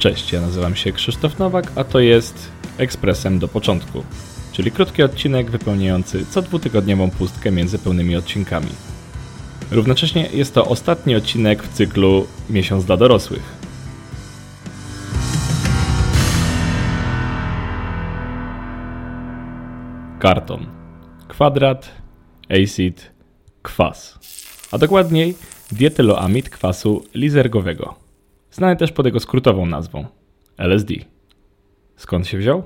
Cześć, ja nazywam się Krzysztof Nowak, a to jest Ekspresem do początku, czyli krótki odcinek wypełniający co dwutygodniową pustkę między pełnymi odcinkami. Równocześnie jest to ostatni odcinek w cyklu Miesiąc dla dorosłych. Karton, kwadrat, acid, kwas, a dokładniej dietyloamid kwasu lizergowego, znany też pod jego skrótową nazwą LSD. Skąd się wziął?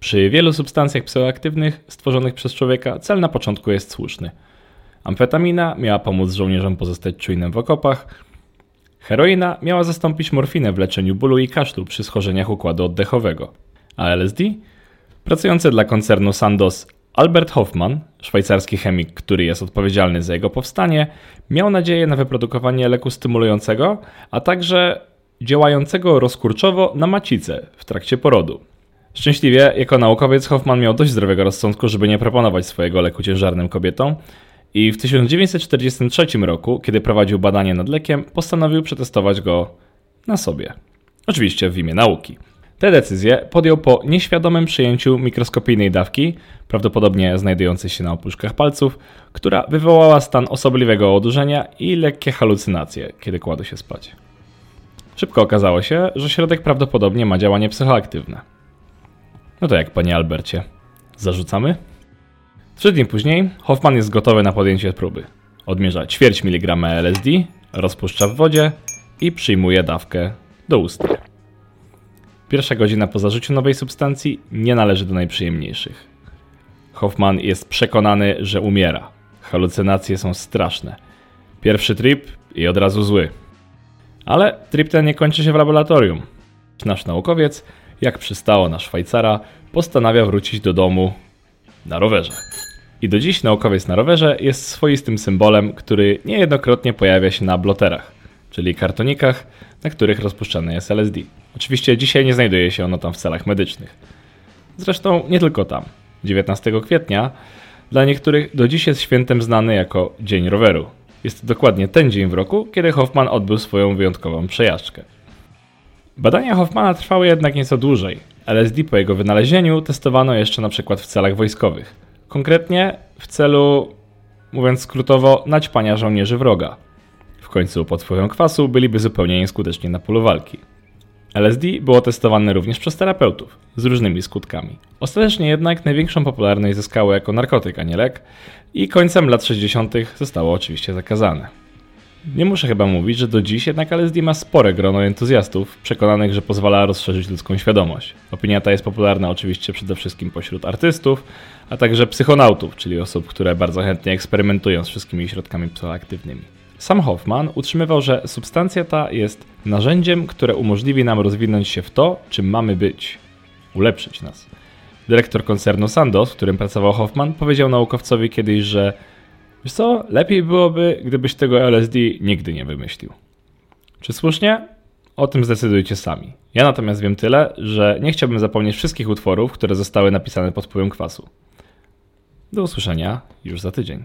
Przy wielu substancjach psychoaktywnych stworzonych przez człowieka cel na początku jest słuszny. Amfetamina miała pomóc żołnierzom pozostać czujnym w okopach, heroina miała zastąpić morfinę w leczeniu bólu i kaszlu przy schorzeniach układu oddechowego, a LSD Pracujący dla koncernu Sandoz Albert Hoffman, szwajcarski chemik, który jest odpowiedzialny za jego powstanie, miał nadzieję na wyprodukowanie leku stymulującego, a także działającego rozkurczowo na macicę w trakcie porodu. Szczęśliwie, jako naukowiec Hoffman miał dość zdrowego rozsądku, żeby nie proponować swojego leku ciężarnym kobietom i w 1943 roku, kiedy prowadził badanie nad lekiem, postanowił przetestować go na sobie. Oczywiście w imię nauki. Tę decyzję podjął po nieświadomym przyjęciu mikroskopijnej dawki, prawdopodobnie znajdującej się na opuszkach palców, która wywołała stan osobliwego odurzenia i lekkie halucynacje, kiedy kładł się spać. Szybko okazało się, że środek prawdopodobnie ma działanie psychoaktywne. No to jak, panie Albercie, zarzucamy? Trzy dni później Hoffman jest gotowy na podjęcie próby. Odmierza ćwierć miligrama LSD, rozpuszcza w wodzie i przyjmuje dawkę do ust. Pierwsza godzina po zażyciu nowej substancji nie należy do najprzyjemniejszych. Hoffman jest przekonany, że umiera. Halucynacje są straszne. Pierwszy trip i od razu zły. Ale trip ten nie kończy się w laboratorium. Nasz naukowiec, jak przystało na Szwajcara, postanawia wrócić do domu na rowerze. I do dziś naukowiec na rowerze jest swoistym symbolem, który niejednokrotnie pojawia się na bloterach, czyli kartonikach, na których rozpuszczane jest LSD. Oczywiście dzisiaj nie znajduje się ono tam w celach medycznych. Zresztą nie tylko tam. 19 kwietnia dla niektórych do dziś jest świętem znany jako Dzień Roweru. Jest to dokładnie ten dzień w roku, kiedy Hoffman odbył swoją wyjątkową przejażdżkę. Badania Hoffmana trwały jednak nieco dłużej. LSD po jego wynalezieniu testowano jeszcze na przykład w celach wojskowych. Konkretnie w celu, mówiąc skrótowo, naćpania żołnierzy wroga. Końcu pod wpływem kwasu byliby zupełnie nieskuteczni na polu walki. LSD było testowane również przez terapeutów, z różnymi skutkami. Ostatecznie jednak największą popularność zyskało jako narkotyk, a nie lek i końcem lat 60. zostało oczywiście zakazane. Nie muszę chyba mówić, że do dziś jednak LSD ma spore grono entuzjastów, przekonanych, że pozwala rozszerzyć ludzką świadomość. Opinia ta jest popularna oczywiście przede wszystkim pośród artystów, a także psychonautów, czyli osób, które bardzo chętnie eksperymentują z wszystkimi środkami psychoaktywnymi. Sam Hoffman utrzymywał, że substancja ta jest narzędziem, które umożliwi nam rozwinąć się w to, czym mamy być, ulepszyć nas. Dyrektor koncernu Sandoz, w którym pracował Hoffman, powiedział naukowcowi kiedyś, że wiesz co, lepiej byłoby, gdybyś tego LSD nigdy nie wymyślił. Czy słusznie? O tym zdecydujcie sami. Ja natomiast wiem tyle, że nie chciałbym zapomnieć wszystkich utworów, które zostały napisane pod wpływem kwasu. Do usłyszenia już za tydzień.